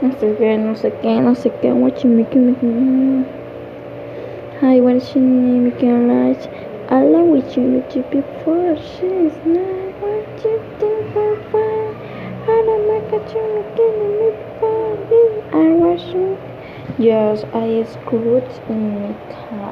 No sé qué, no sé qué, no sé qué. Watching me. Hi, what's your name? You can. I love with you with you before. She's not what you think for fun. I don't make a tune again me body. I was you. Yes, I screwed in my car.